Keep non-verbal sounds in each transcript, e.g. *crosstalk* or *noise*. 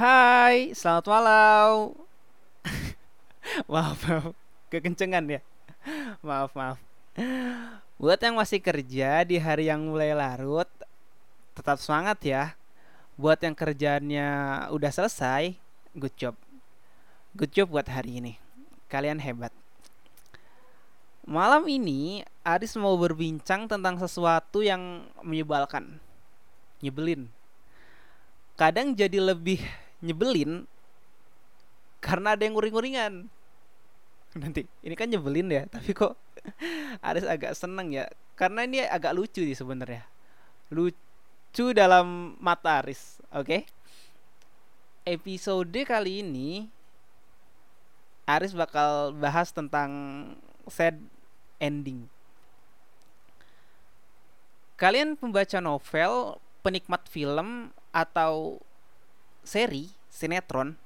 Hai, selamat malam. maaf, maaf, kekencengan ya. Maaf, maaf. Buat yang masih kerja di hari yang mulai larut, tetap semangat ya. Buat yang kerjaannya udah selesai, good job. Good job buat hari ini. Kalian hebat. Malam ini Aris mau berbincang tentang sesuatu yang menyebalkan. Nyebelin. Kadang jadi lebih nyebelin karena ada yang nguring-nguringan. Nanti ini kan nyebelin ya, tapi kok *laughs* Aris agak seneng ya karena ini agak lucu sih sebenarnya. Lucu dalam mata Aris, oke? Okay? Episode kali ini Aris bakal bahas tentang sad ending. Kalian pembaca novel, penikmat film atau seri, sinetron,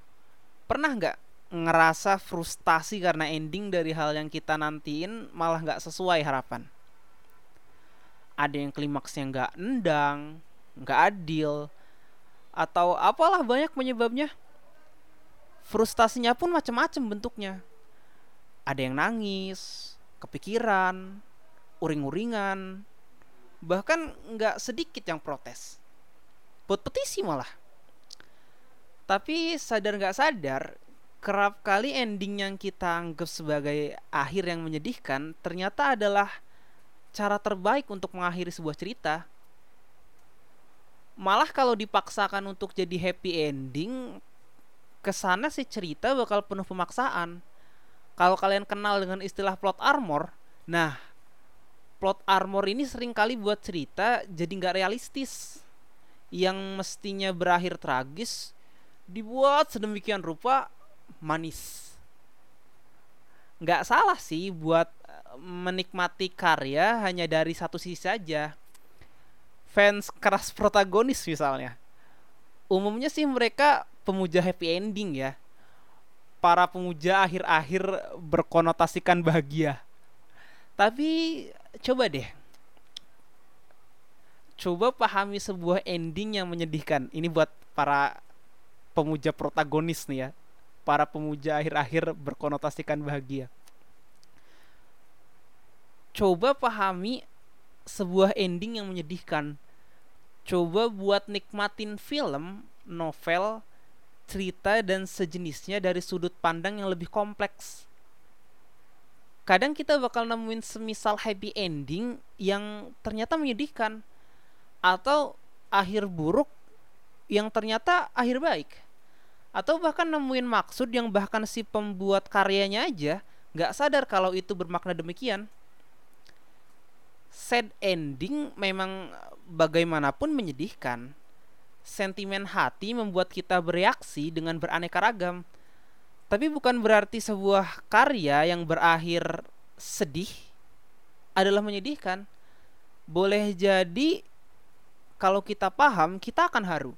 pernah nggak ngerasa frustasi karena ending dari hal yang kita nantiin malah nggak sesuai harapan? Ada yang klimaksnya nggak endang, nggak adil, atau apalah banyak penyebabnya. Frustasinya pun macam-macam bentuknya. Ada yang nangis, kepikiran, uring-uringan, bahkan nggak sedikit yang protes. Buat petisi malah. Tapi sadar nggak sadar, kerap kali ending yang kita anggap sebagai akhir yang menyedihkan ternyata adalah cara terbaik untuk mengakhiri sebuah cerita. Malah kalau dipaksakan untuk jadi happy ending, ke sana sih cerita bakal penuh pemaksaan kalau kalian kenal dengan istilah plot armor, nah plot armor ini sering kali buat cerita jadi nggak realistis. Yang mestinya berakhir tragis dibuat sedemikian rupa manis. Nggak salah sih buat eh, menikmati karya hanya dari satu sisi saja. Fans keras protagonis misalnya. Umumnya sih mereka pemuja happy ending ya para pemuja akhir-akhir berkonotasikan bahagia. Tapi coba deh. Coba pahami sebuah ending yang menyedihkan. Ini buat para pemuja protagonis nih ya. Para pemuja akhir-akhir berkonotasikan bahagia. Coba pahami sebuah ending yang menyedihkan. Coba buat nikmatin film, novel, cerita dan sejenisnya dari sudut pandang yang lebih kompleks. Kadang kita bakal nemuin semisal happy ending yang ternyata menyedihkan atau akhir buruk yang ternyata akhir baik. Atau bahkan nemuin maksud yang bahkan si pembuat karyanya aja nggak sadar kalau itu bermakna demikian. Sad ending memang bagaimanapun menyedihkan sentimen hati membuat kita bereaksi dengan beraneka ragam. Tapi bukan berarti sebuah karya yang berakhir sedih adalah menyedihkan. Boleh jadi kalau kita paham, kita akan haru.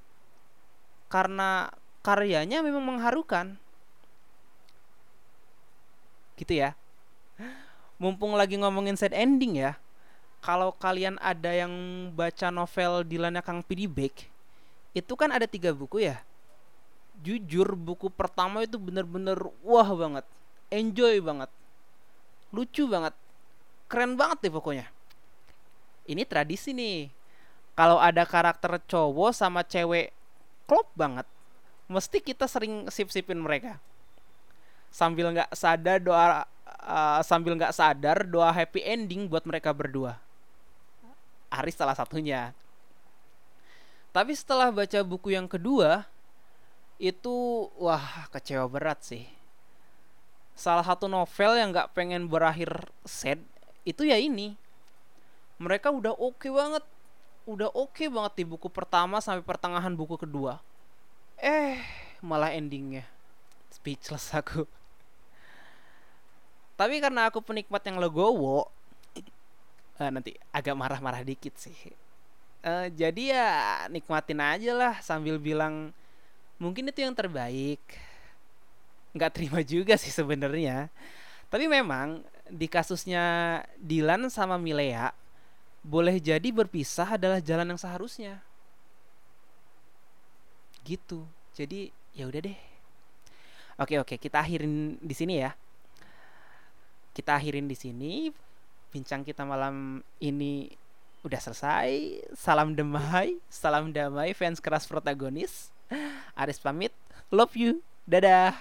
Karena karyanya memang mengharukan. Gitu ya. Mumpung lagi ngomongin sad ending ya. Kalau kalian ada yang baca novel Dilannya Kang Pidi Beck, itu kan ada tiga buku ya jujur buku pertama itu bener-bener wah banget enjoy banget lucu banget keren banget deh pokoknya ini tradisi nih kalau ada karakter cowok sama cewek klop banget mesti kita sering sip-sipin mereka sambil nggak sadar doa uh, sambil nggak sadar doa happy ending buat mereka berdua Aris salah satunya tapi setelah baca buku yang kedua, itu wah kecewa berat sih. Salah satu novel yang gak pengen berakhir sad itu ya ini. Mereka udah oke okay banget, udah oke okay banget di buku pertama sampai pertengahan buku kedua. Eh, malah endingnya. Speechless aku. Tapi karena aku penikmat yang legowo, uh, nanti agak marah-marah dikit sih. Uh, jadi ya nikmatin aja lah sambil bilang mungkin itu yang terbaik. Nggak terima juga sih sebenarnya. Tapi memang di kasusnya Dilan sama Milea boleh jadi berpisah adalah jalan yang seharusnya gitu. Jadi ya udah deh. Oke oke kita akhirin di sini ya. Kita akhirin di sini. Bincang kita malam ini udah selesai. Salam damai salam damai fans keras protagonis. Aris pamit. Love you. Dadah